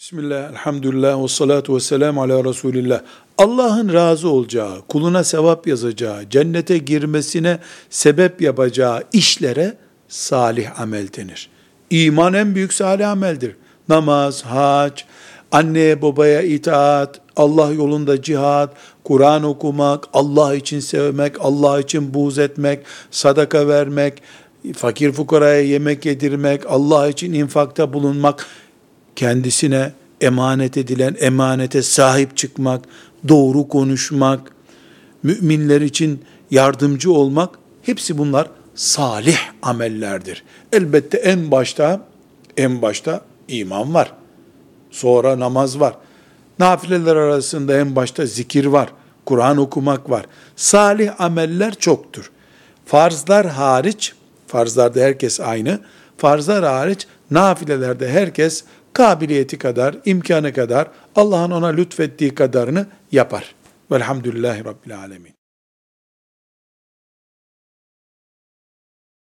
Bismillah, elhamdülillah, ve salatu ve selamu ala Resulillah. Allah'ın razı olacağı, kuluna sevap yazacağı, cennete girmesine sebep yapacağı işlere salih amel denir. İman en büyük salih ameldir. Namaz, hac, anneye babaya itaat, Allah yolunda cihat, Kur'an okumak, Allah için sevmek, Allah için buğz etmek, sadaka vermek, fakir fukaraya yemek yedirmek, Allah için infakta bulunmak, kendisine emanet edilen emanete sahip çıkmak, doğru konuşmak, müminler için yardımcı olmak, hepsi bunlar salih amellerdir. Elbette en başta, en başta iman var. Sonra namaz var. Nafileler arasında en başta zikir var. Kur'an okumak var. Salih ameller çoktur. Farzlar hariç, farzlarda herkes aynı, farzlar hariç nafilelerde herkes kabiliyeti kadar, imkanı kadar, Allah'ın ona lütfettiği kadarını yapar. Velhamdülillahi Rabbil Alemin.